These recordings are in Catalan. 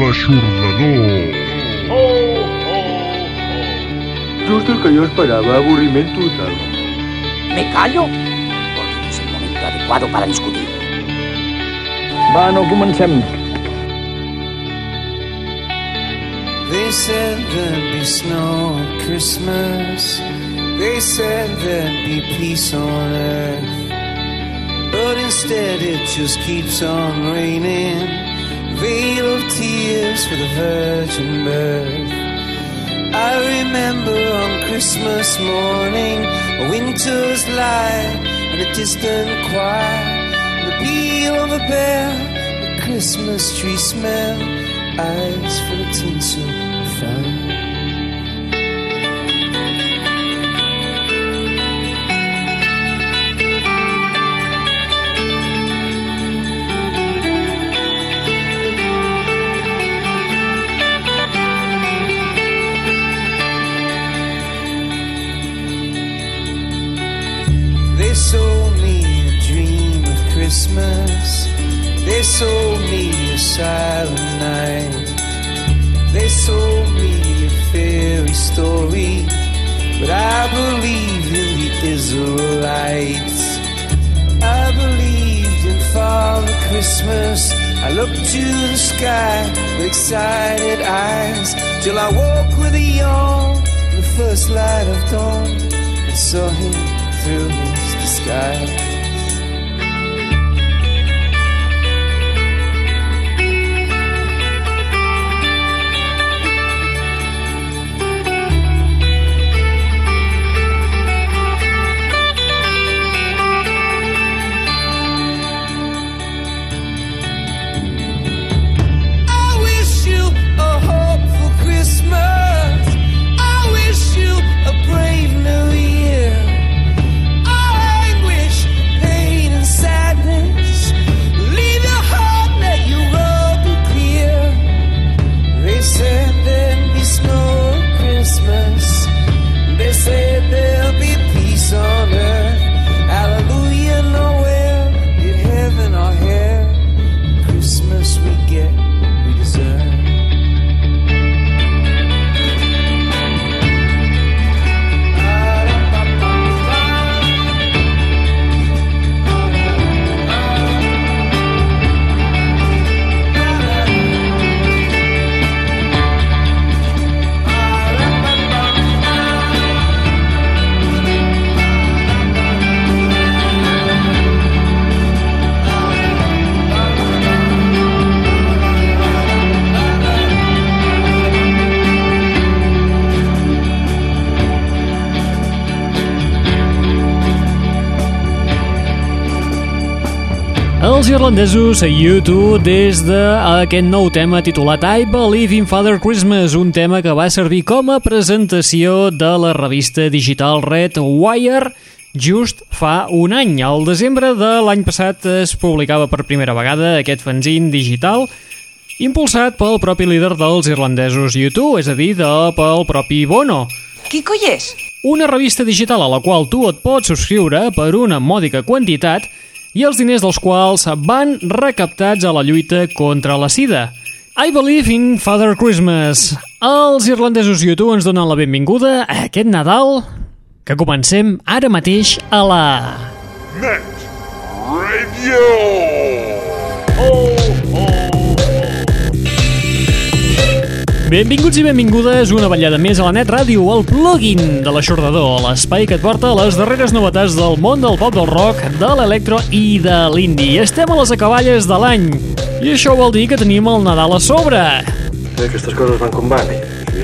l'aixordador. Just el que yo esperaba, aburrimiento total. ¿Me callo? Porque es el momento adecuado para discutir. Va, no comencem. They said there'd be snow at Christmas. They said there'd be peace on earth. But instead it just keeps on raining. Veil of tears for the virgin birth. I remember on Christmas morning a winter's light and a distant choir, the peal of a bell, the Christmas tree smell, eyes full of tinsel and fire. They sold me a silent night. They sold me a fairy story. But I believe in the Israelites. I believed in Father Christmas. I looked to the sky with excited eyes till I woke with a yawn in the first light of dawn and saw him through his disguise. Els irlandesos a YouTube des d'aquest nou tema titulat I Believe in Father Christmas, un tema que va servir com a presentació de la revista digital Red Wire just fa un any. Al desembre de l'any passat es publicava per primera vegada aquest fanzine digital impulsat pel propi líder dels irlandesos YouTube, és a dir, de, pel propi Bono. ¿Qué colles? Una revista digital a la qual tu et pots subscriure per una mòdica quantitat i els diners dels quals van recaptats a la lluita contra la sida. I Believe in Father Christmas. Els irlandesos YouTube ens donen la benvinguda a aquest Nadal que comencem ara mateix a la... Net Radio. Benvinguts i benvingudes una ballada més a la Net Ràdio, el plugin de l'aixordador, l'espai que et porta les darreres novetats del món del pop, del rock, de l'electro i de l'indie. Estem a les acaballes de l'any i això vol dir que tenim el Nadal a sobre. Eh, Aquestes coses van com van i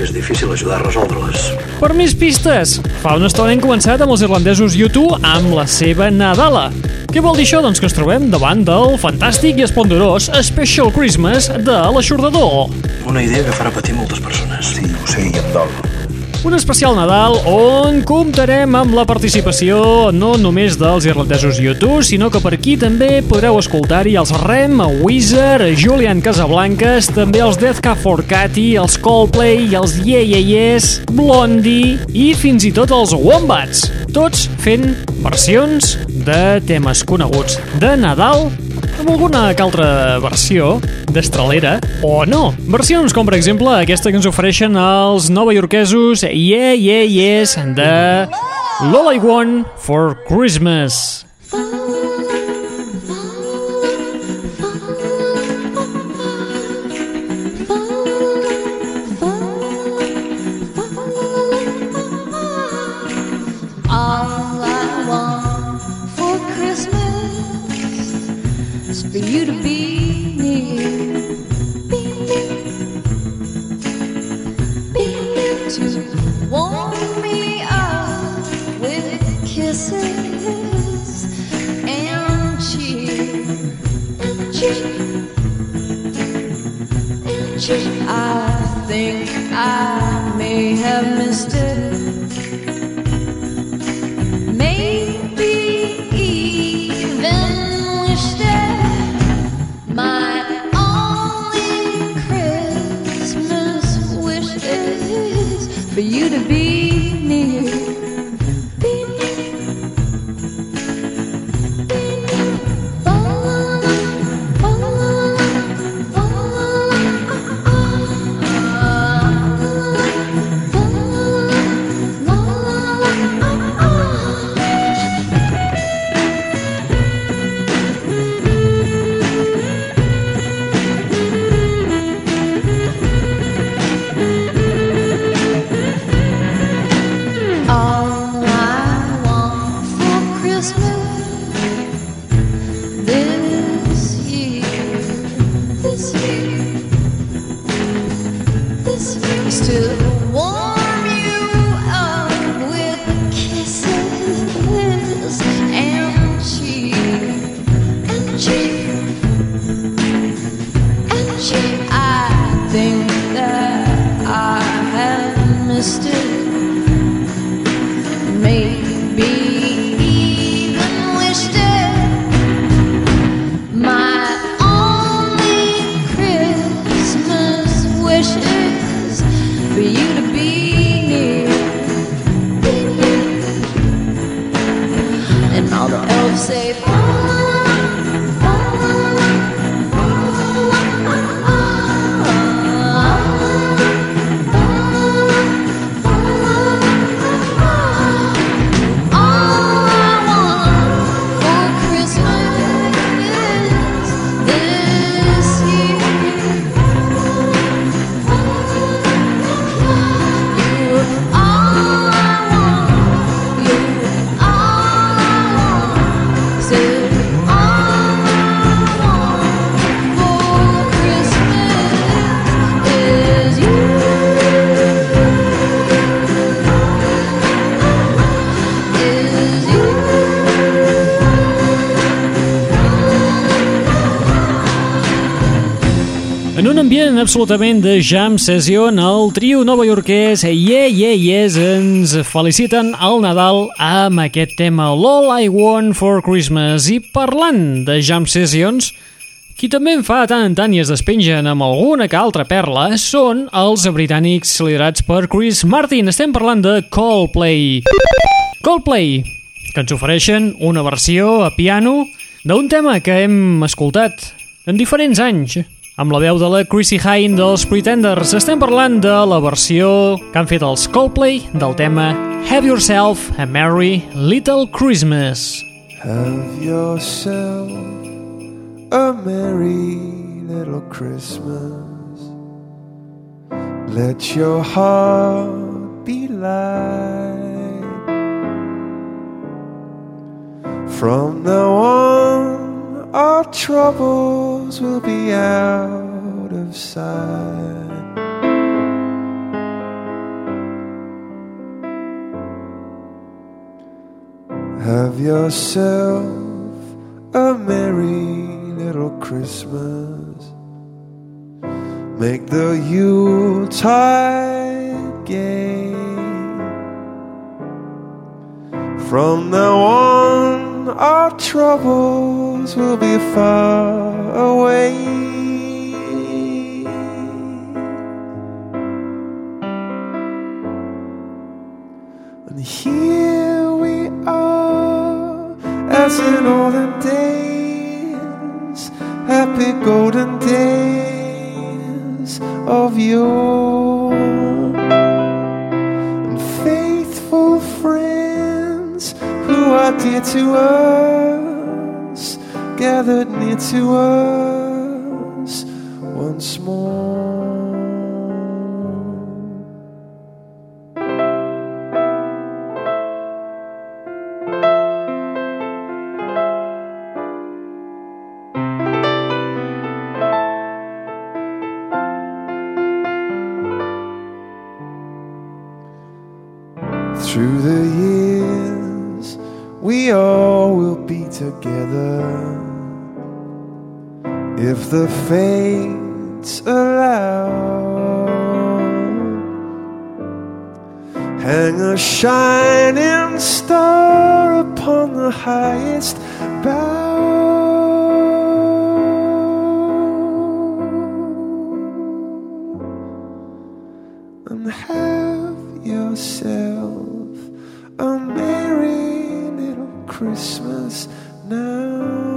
és difícil ajudar a resoldre-les. Per més pistes, fa una estona hem començat amb els irlandesos YouTube amb la seva Nadala. Què vol dir això? Doncs que ens trobem davant del fantàstic i esplendorós Special Christmas de l'aixordador. Una idea que farà patir moltes persones. Sí, ho sé, i em dol. Un especial Nadal on comptarem amb la participació no només dels irlandesos YouTube, sinó que per aquí també podreu escoltar-hi els Rem, Weezer, Julian Casablancas, també els Death Cab for Cathy, els Coldplay, els Yeah Yeah Yes, Blondie i fins i tot els Wombats. Tots fent versions de temes coneguts de Nadal amb alguna que altra versió d'estralera o no. Versions com, per exemple, aquesta que ens ofereixen els novaiorquesos Yeah, Yeah, Yes de All I Want for Christmas. Ambient absolutament de jam session, el trio novaiorquès Yeah Yeah Yes ens feliciten al Nadal amb aquest tema All I Want for Christmas. I parlant de jam sessions, qui també en fa tant en tant i es despengen amb alguna que altra perla són els britànics liderats per Chris Martin. Estem parlant de Coldplay. Coldplay, que ens ofereixen una versió a piano d'un tema que hem escoltat en diferents anys, amb la veu de la Chrissy Hine dels Pretenders. Estem parlant de la versió que han fet els Coldplay del tema Have Yourself a Merry Little Christmas. Have yourself a merry little Christmas. Let your heart be light. From now on, our troubles will be out of sight. Have yourself a merry little Christmas. Make the Yuletide gay. From now on, our troubles friends will be far away. And here we are, as in olden days, happy golden days of yore. And faithful friends who are dear to us gathered near to us. and have yourself a merry little Christmas now.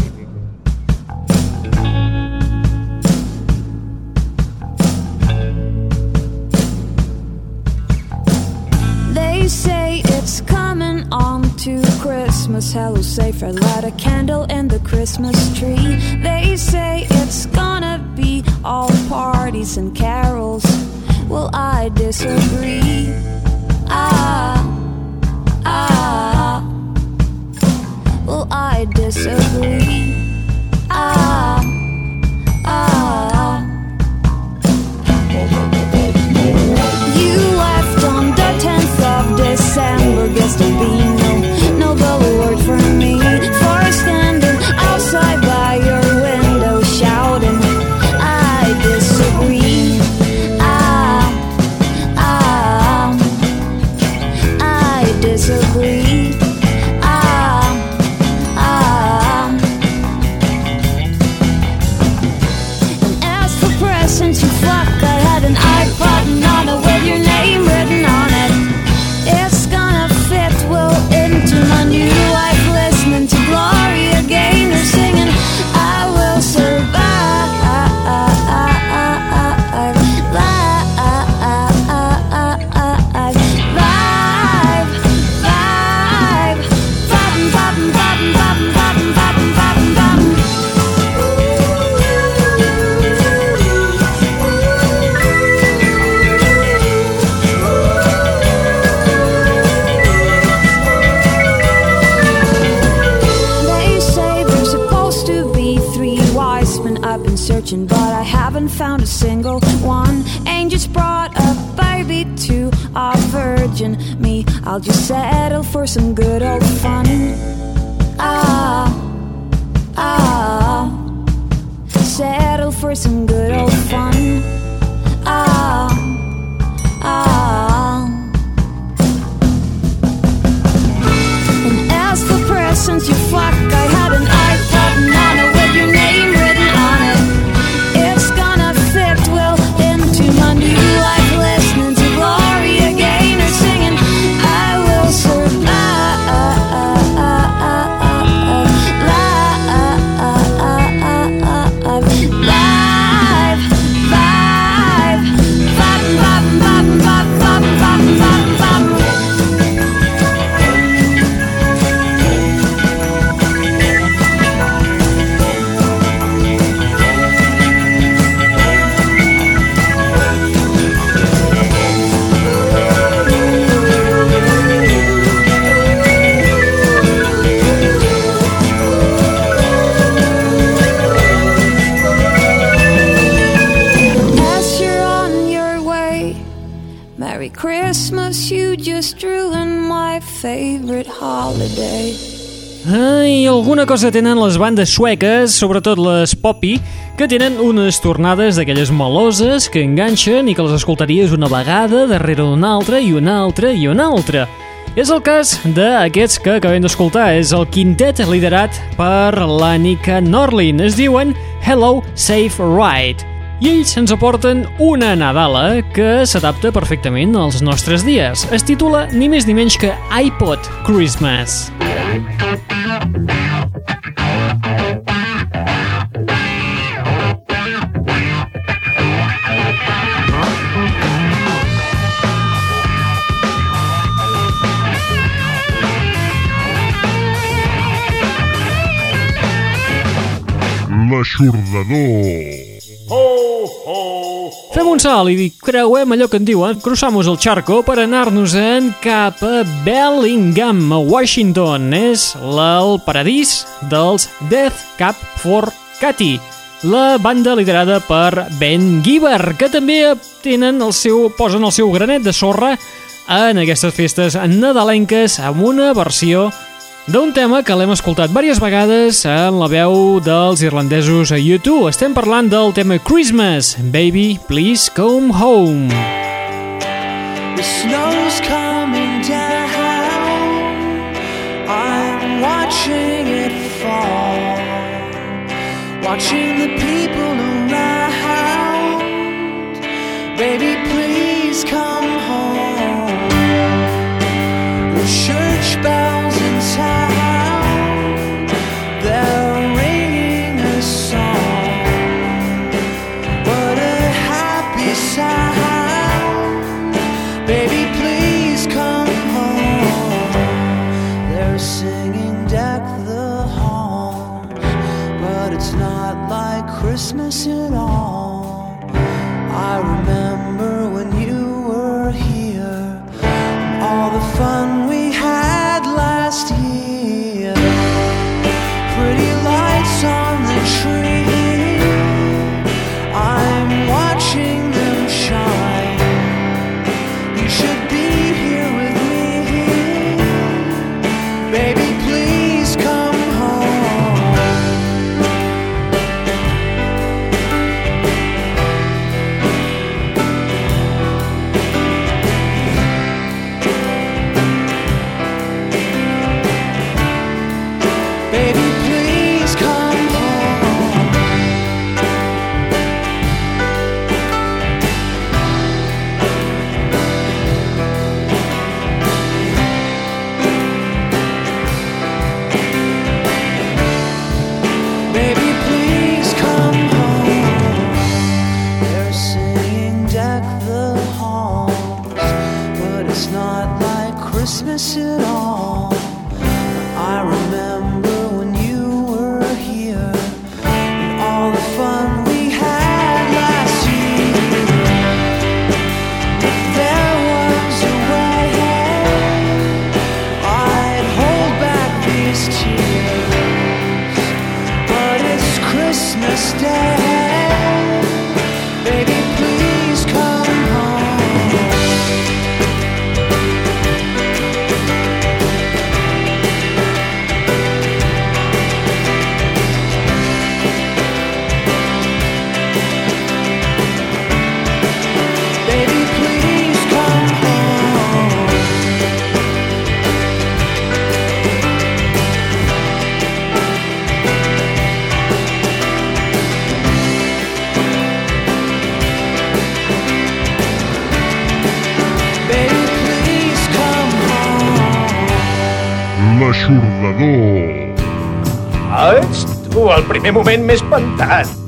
Cosa tenen les bandes sueques, sobretot les poppy, que tenen unes tornades d'aquelles meloses que enganxen i que les escoltaries una vegada darrere d'una altra i una altra i una altra. És el cas d'aquests que acabem d'escoltar, és el quintet liderat per l'Annika Norlin. Es diuen Hello Safe Ride. I ells ens aporten una Nadala que s'adapta perfectament als nostres dies. Es titula ni més ni menys que iPod Christmas. L'aixordador. Fem un salt i creuem allò que en diuen cruzamos el charco per anar-nos-en cap a Bellingham, a Washington. És el paradís dels Death Cab for Cathy, la banda liderada per Ben Giver, que també tenen el seu, posen el seu granet de sorra en aquestes festes nadalenques amb una versió d'un tema que l'hem escoltat diverses vegades en la veu dels irlandesos a YouTube. Estem parlant del tema Christmas, Baby, Please Come Home. The snow's coming down. I'm watching it fall. Watching the people around. Baby, please come home. The church bells Christmas at all. Primer moment m'he espantat.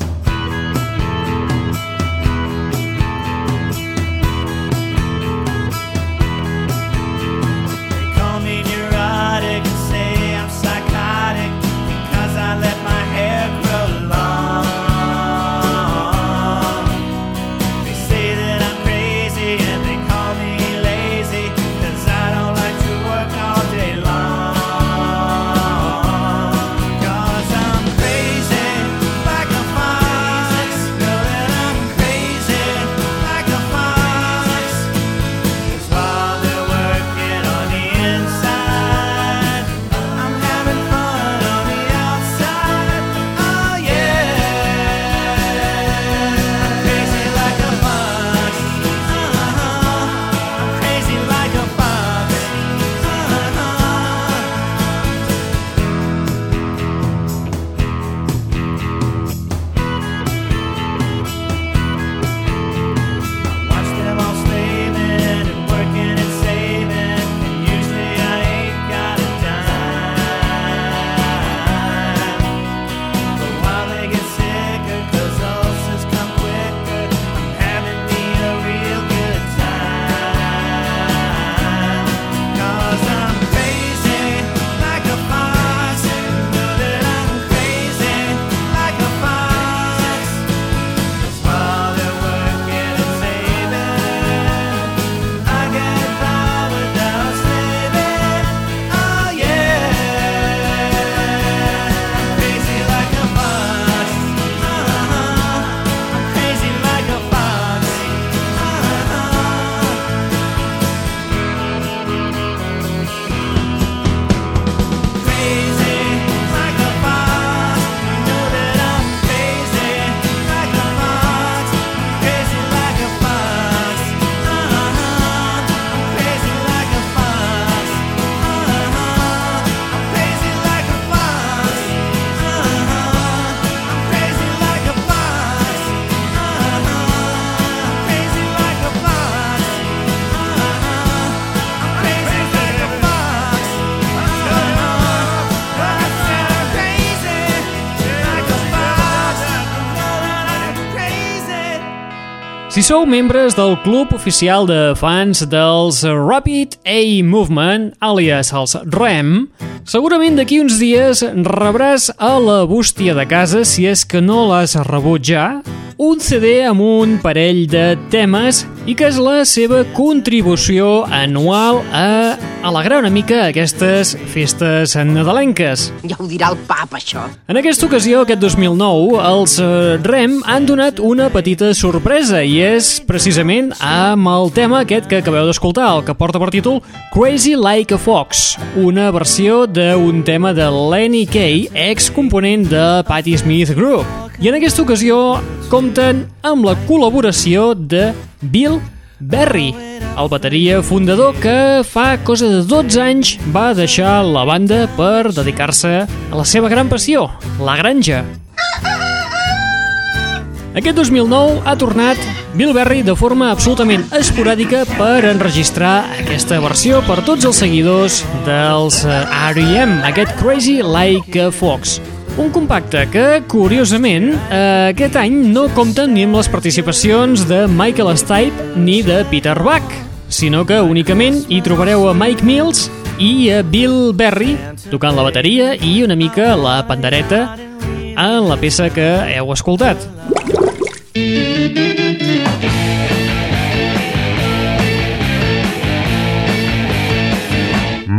Sou membres del club oficial de fans dels Rapid A Movement, àlies els REM, segurament d'aquí uns dies rebràs a la bústia de casa, si és que no l'has rebut ja, un CD amb un parell de temes i que és la seva contribució anual a alegrar una mica aquestes festes nadalenques. Ja ho dirà el pap, això. En aquesta ocasió, aquest 2009, els eh, REM han donat una petita sorpresa i és precisament amb el tema aquest que acabeu d'escoltar, el que porta per títol Crazy Like a Fox, una versió d'un tema de Lenny Kay, excomponent de Patti Smith Group. I en aquesta ocasió compten amb la col·laboració de Bill Berry, el bateria fundador que fa cosa de 12 anys va deixar la banda per dedicar-se a la seva gran passió, la granja. Aquest 2009 ha tornat Bill Berry de forma absolutament esporàdica per enregistrar aquesta versió per tots els seguidors dels R.E.M., aquest Crazy Like a Fox. Un compacte que, curiosament, eh, aquest any no compta ni amb les participacions de Michael Stipe ni de Peter Buck, sinó que únicament hi trobareu a Mike Mills i a Bill Berry tocant la bateria i una mica la pandereta en la peça que heu escoltat.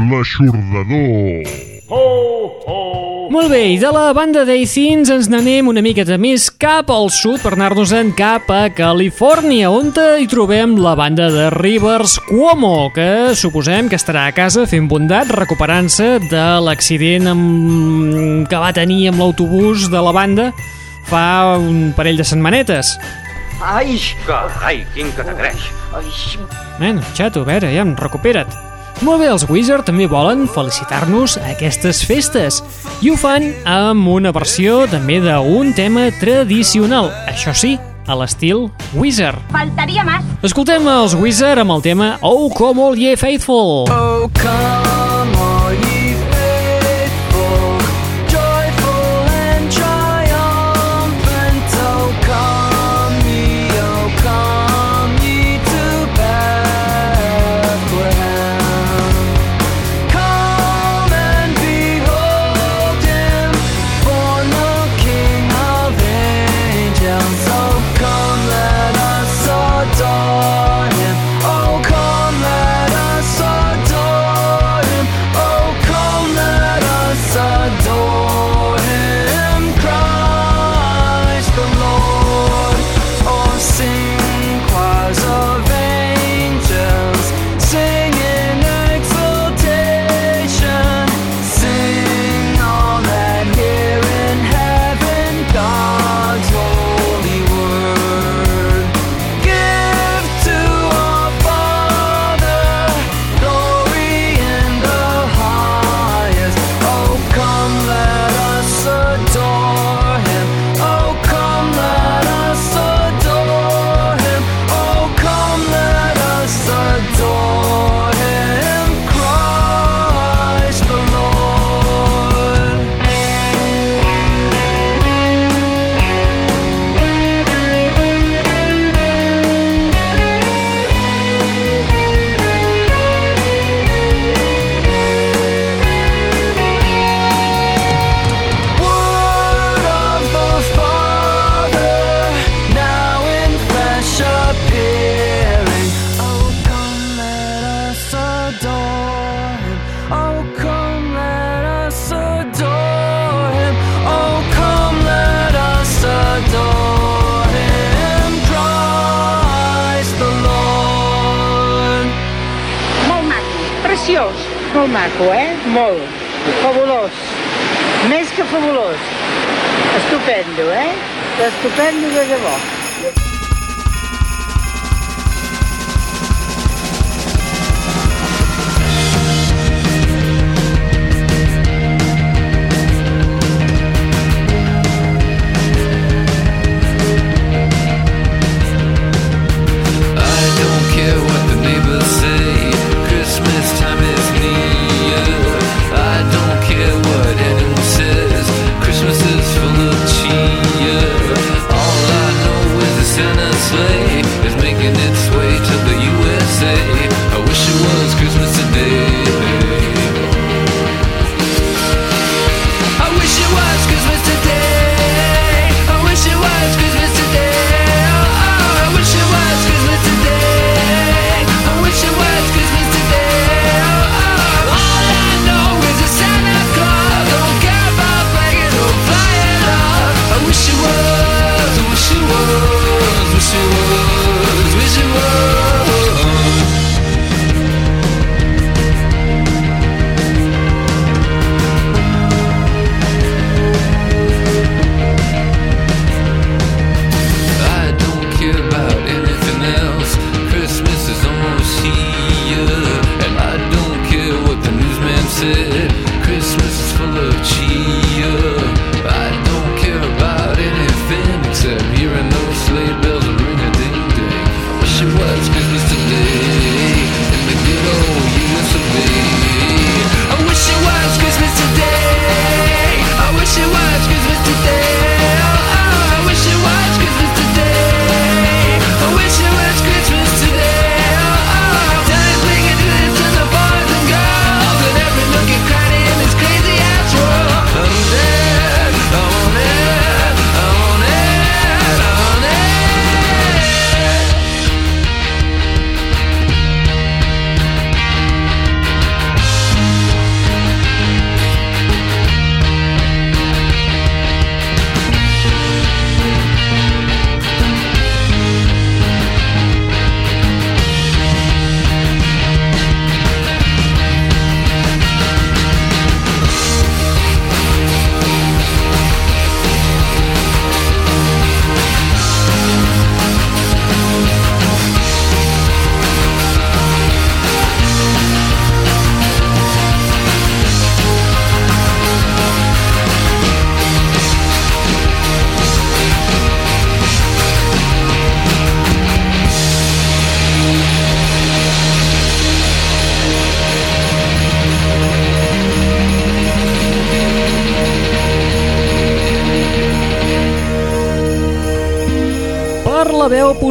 L'aixordador. Molt bé, i de la banda d'Athins ens n'anem una miqueta més cap al sud per anar-nos-en cap a Califòrnia, on hi trobem la banda de Rivers Cuomo, que suposem que estarà a casa fent bondat, recuperant-se de l'accident amb... que va tenir amb l'autobús de la banda fa un parell de setmanetes. Ai! Que, ai, quin que t'agreix. Ai! Nen, xato, a veure, ja, recupera't. Molt bé, els Wizard també volen felicitar-nos a aquestes festes i ho fan amb una versió també d'un tema tradicional, això sí, a l'estil Wizard. Faltaria más. Escoltem els Wizard amb el tema Oh Come All Ye Faithful. Oh, come all Estupendo de debò. I Christmas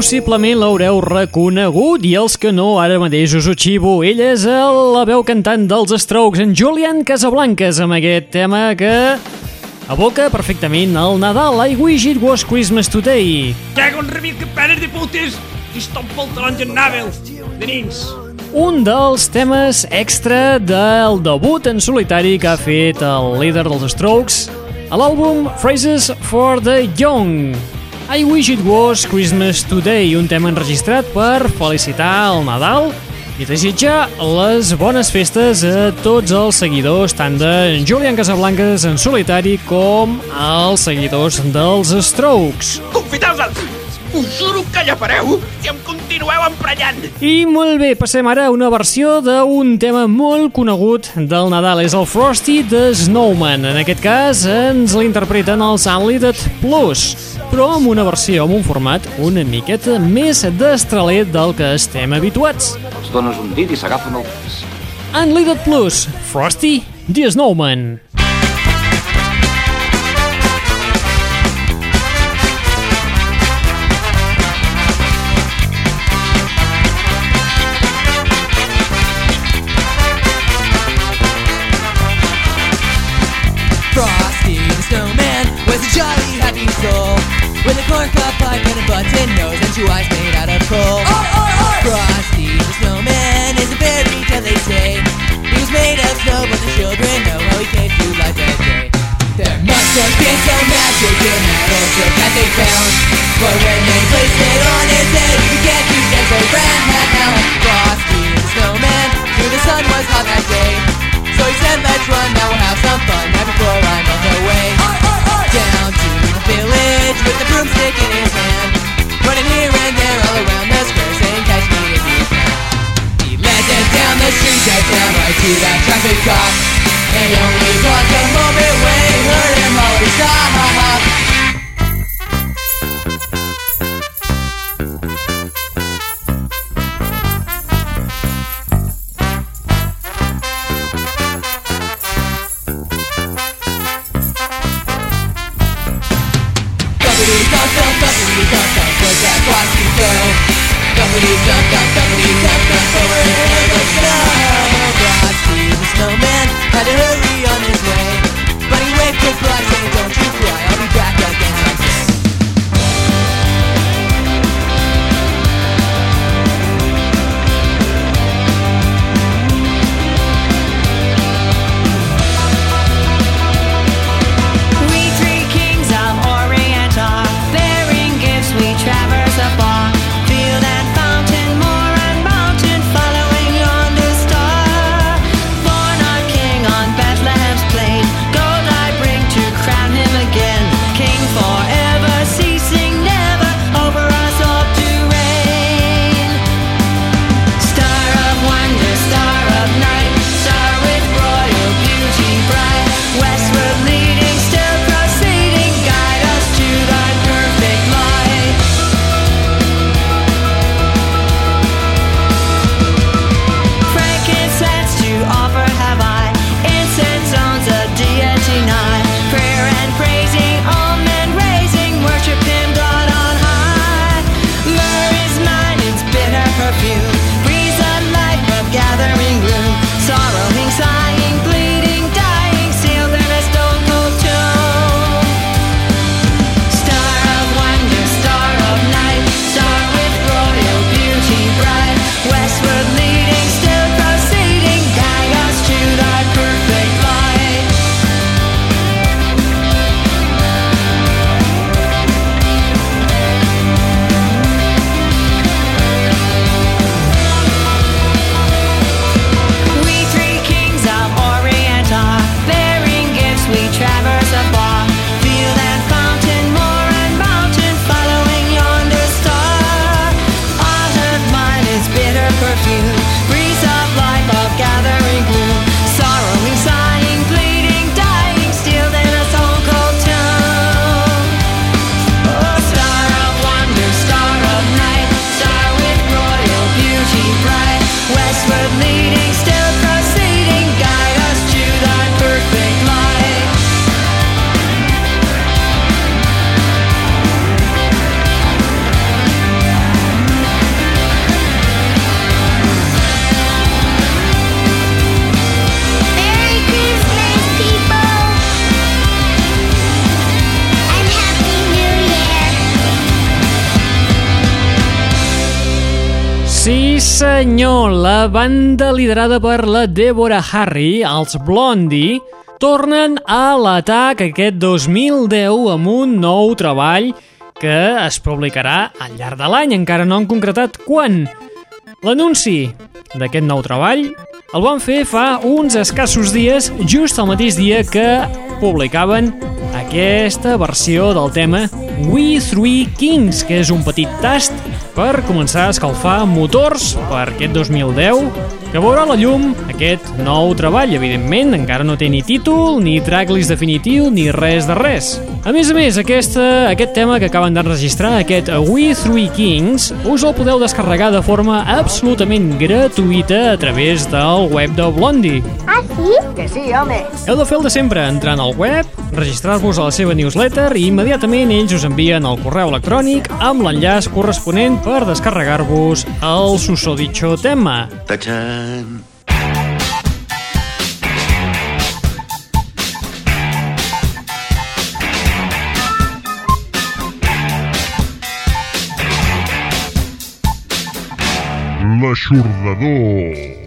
possiblement l'haureu reconegut i els que no, ara mateix us ho xivo. Ell és el, la veu cantant dels Strokes, en Julian Casablancas, amb aquest tema que aboca perfectament el Nadal. I wish it was Christmas today. Cago en rebit que peres de putes i estan pel taronja Nabels, de nins. Un dels temes extra del debut en solitari que ha fet el líder dels Strokes a l'àlbum Phrases for the Young. I Wish It Was Christmas Today, un tema enregistrat per felicitar el Nadal i desitjar les bones festes a tots els seguidors, tant de Julian Casablancas en solitari com als seguidors dels Strokes. Confiteu-vos! Juro que llapareu si em continueu emprenyant! I molt bé, passem ara a una versió d'un tema molt conegut del Nadal. És el Frosty the Snowman. En aquest cas ens l'interpreten els Unlimited Plus, però amb una versió, amb un format una miqueta més destraler del que estem habituats. Els dones un dit i s'agafen el pes. Unlimited Plus, Frosty the Snowman. With a corncob pipe and a button nose and two eyes made out of coal. Oh, oh, oh. Frosty the snowman is a fairy tale they say He was made of snow but the children know how he came to life that day. There must have been some magic in that old trick that they found. But when they placed it on his head he began to dance around Frosty the snowman knew the sun was hot that day. So he said, let's run, now we'll have some fun Right before I melt away Down broomstick in his hand Running here and there all around the square Saying, catch me if you can. He down the street down right to that traffic cop. And only paused a moment when he heard him holler, stop senyor, la banda liderada per la Deborah Harry, els Blondie, tornen a l'atac aquest 2010 amb un nou treball que es publicarà al llarg de l'any, encara no han concretat quan. L'anunci d'aquest nou treball el van fer fa uns escassos dies, just el mateix dia que publicaven aquesta versió del tema We Three Kings, que és un petit tast per començar a escalfar motors per aquest 2010 que veurà la llum aquest nou treball. Evidentment, encara no té ni títol, ni tracklist definitiu, ni res de res. A més a més, aquesta, aquest tema que acaben d'enregistrar, aquest We Three Kings, us el podeu descarregar de forma absolutament gratuïta a través del web de Blondie. Ah, sí? Que sí, home. Heu de fer el de sempre, entrant al web, registrar-vos a la seva newsletter i immediatament ells us envien el correu electrònic amb l'enllaç corresponent per descarregar-vos el susodicho tema. Tachan. L'aixordador.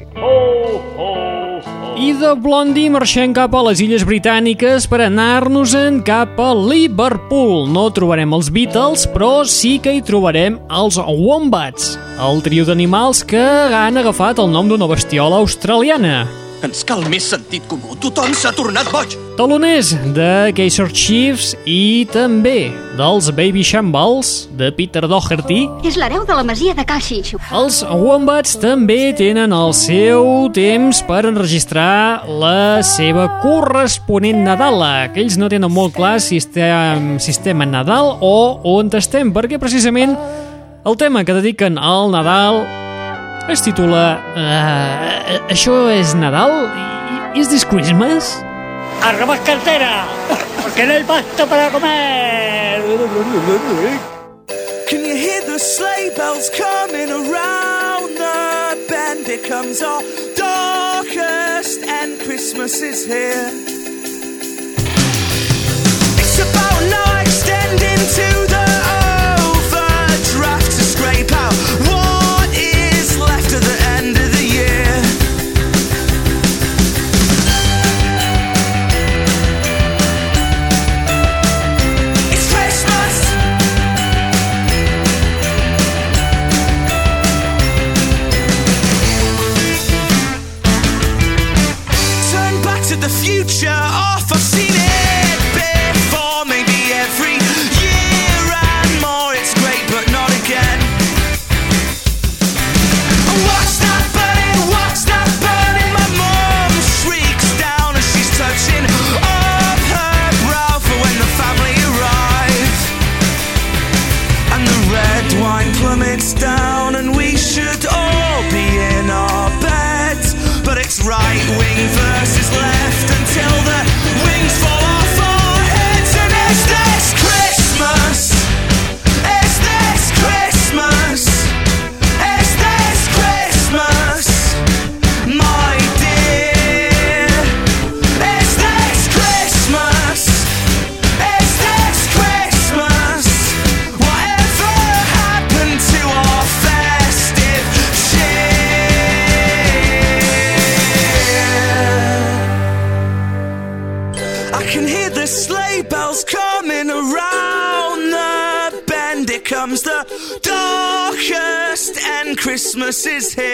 I de Blondie marxem cap a les Illes Britàniques per anar-nos-en cap a Liverpool. No trobarem els Beatles, però sí que hi trobarem els Wombats, el trio d'animals que han agafat el nom d'una bestiola australiana. Ens cal més sentit comú. Tothom s'ha tornat boig. Taloners de Kaiser Chiefs i també dels Baby Shambles de Peter Doherty. És l'hereu de la masia de Caixix. Els Wombats també tenen el seu temps per enregistrar la seva corresponent Nadala, que ells no tenen molt clar si estem, si estem en Nadal o on estem, perquè precisament el tema que dediquen al Nadal es titula uh, Això és Nadal? Is this Christmas? ¡Arroba cartera! ¡Porque no hay pasta para comer! Can you hear the sleigh bells coming around the bend? It comes our darkest and Christmas is here. It's about now extending to the Christmas is here.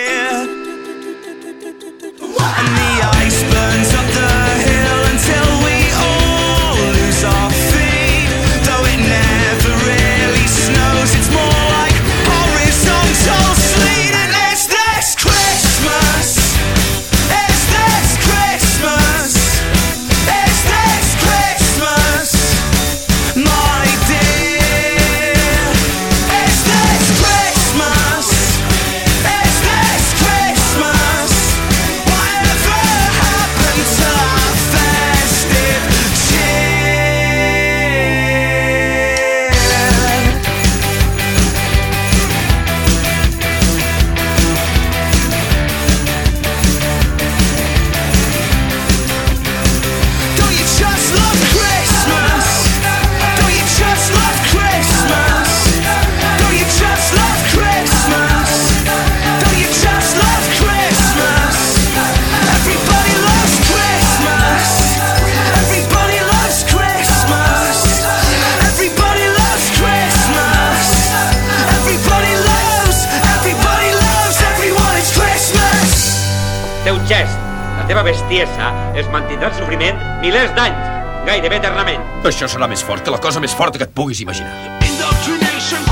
La teva bestiesa es mantindrà en sofriment milers d'anys, gairebé eternament. Això serà més fort que la cosa més forta que et puguis imaginar. Indoctrination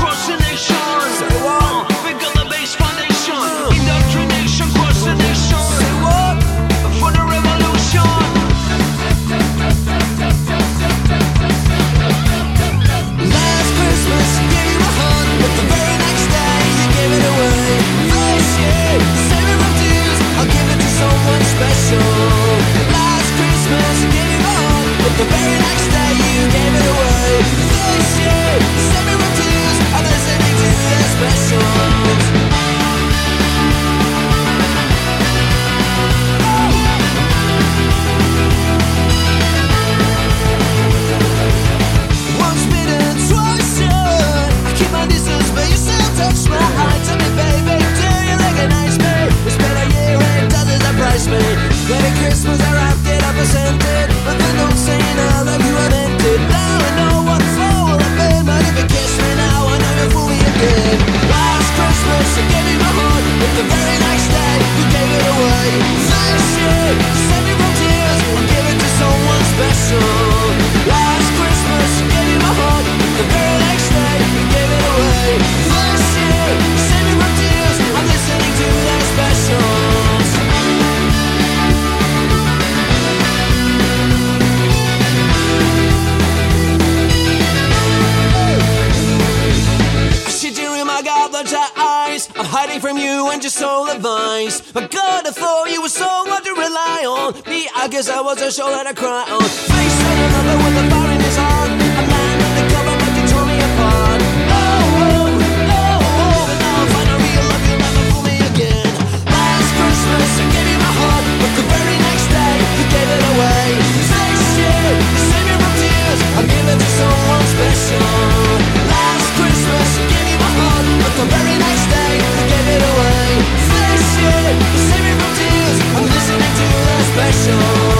Christmas, I wrapped it up and sent it. The very next day, you gave it away. I was a show that I cry on. Face another with a fire in his heart. A man undercover, but you tore me apart. Oh, oh, oh, oh, I find a real love, you'll never fool me again. Last Christmas, I gave you my heart, but the very next day, you gave it away. You me from tears. It to someone special. Last Christmas, you gave me my heart, but the very next day, you gave it away. You me from tears. I'm listening to the specials.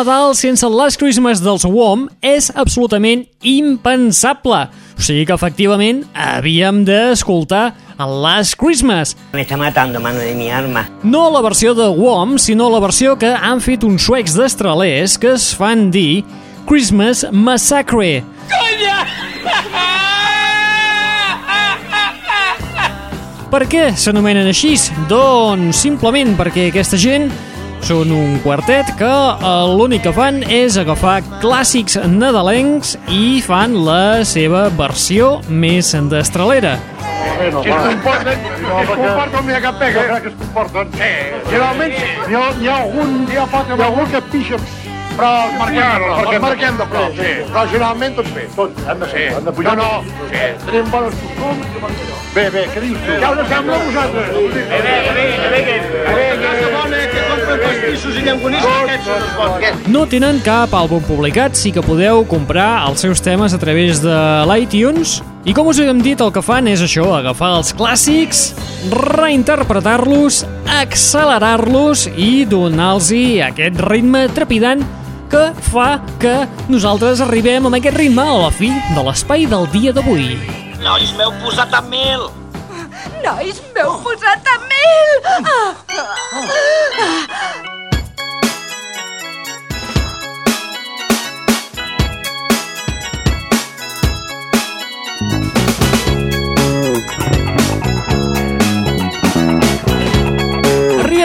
Nadal sense Last Christmas dels WOM és absolutament impensable. O sigui que, efectivament, havíem d'escoltar el Last Christmas. Me está matando, mano de mi arma. No la versió de WOM, sinó la versió que han fet uns suecs d'estralers que es fan dir Christmas Massacre. Conya! Per què s'anomenen així? Doncs simplement perquè aquesta gent són un quartet que eh, l'únic que fan és agafar clàssics nadalencs i fan la seva versió més destralera. Que es comporten, que es comporten, mira que pega. Crec que es comporten. Generalment n'hi ha, ha algun, hi ha algun que pixa, però els marquem, perquè els marquem de prou. Sí. Però generalment tots bé, tots, han de ser, han de pujar. No, no, sí. tenim bones costums. Bé, bé, què dius tu? Ja us sembla a vosaltres? Bé, bé, bé, bé, bé. No tenen cap àlbum publicat, sí que podeu comprar els seus temes a través de l'iTunes. I com us hem dit, el que fan és això, agafar els clàssics, reinterpretar-los, accelerar-los i donar-los aquest ritme trepidant que fa que nosaltres arribem amb aquest ritme a la fi de l'espai del dia d'avui. Nois, m'heu posat a mil! Nois, m'heu posat a mil! Ah, ah.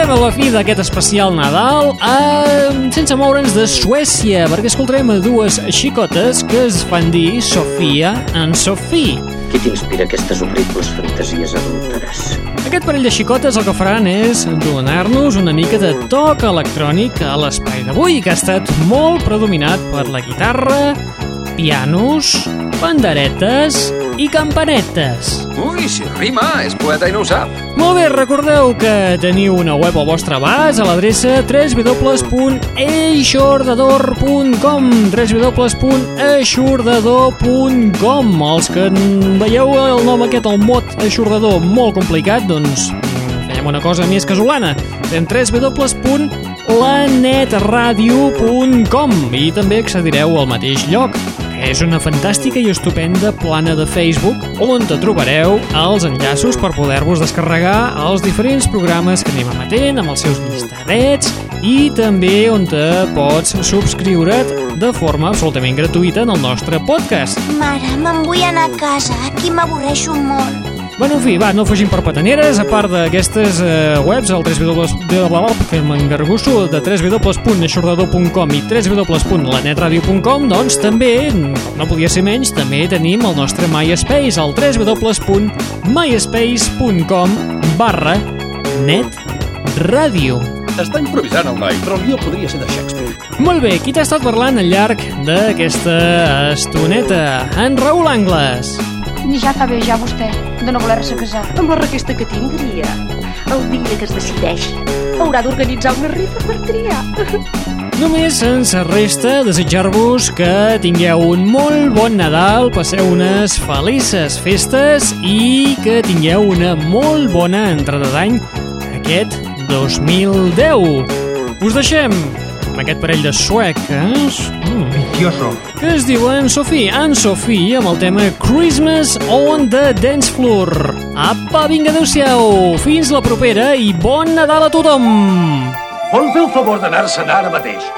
Arribem a la fi d'aquest especial Nadal eh, sense moure'ns de Suècia perquè escoltarem a dues xicotes que es fan dir Sofia en Sofie. Qui t'inspira aquestes horribles fantasies adúlteres? Aquest parell de xicotes el que faran és donar-nos una mica de toc electrònic a l'espai d'avui, que ha estat molt predominat per la guitarra, pianos, panderetes i campanetes. Ui, si rima, és poeta i no ho sap. Molt bé, recordeu que teniu una web al vostre abast a l'adreça www.eixordador.com www.eixordador.com Els que veieu el nom aquest, el mot eixordador, molt complicat, doncs fem una cosa més casolana. Fem www.lanetradio.com i també accedireu al mateix lloc. És una fantàstica i estupenda plana de Facebook on te trobareu els enllaços per poder-vos descarregar els diferents programes que anem emetent amb els seus llistarets i també on te pots subscriure't de forma absolutament gratuïta en el nostre podcast. Mare, me'n vull anar a casa. Aquí m'avorreixo molt. Bueno, en fi, va, no fugim per pataneres, a part d'aquestes eh, webs, el www, que m'engargusso, de www.eixordador.com i www.lanetradio.com, doncs també, no podia ser menys, també tenim el nostre MySpace, el www.myspace.com barra netradio. Està improvisant el noi, però el guió podria ser de Shakespeare. Molt bé, qui t'ha estat parlant al llarg d'aquesta estoneta? En Raül Angles. Ja fa bé ja vostè, de no voler-se casar. Amb la requesta que tindria, el dia que es decideixi, haurà d'organitzar una rifa per triar. Només ens resta desitjar-vos que tingueu un molt bon Nadal, passeu unes felices festes i que tingueu una molt bona entrada d'any aquest 2010. Us deixem amb aquest parell de sueques mm, Vicioso. que es diuen Sofí, en Sofí, amb el tema Christmas on the Dance Floor. Apa, vinga, adeu-siau, fins la propera i bon Nadal a tothom! Vol fer el favor d'anar-se'n ara mateix?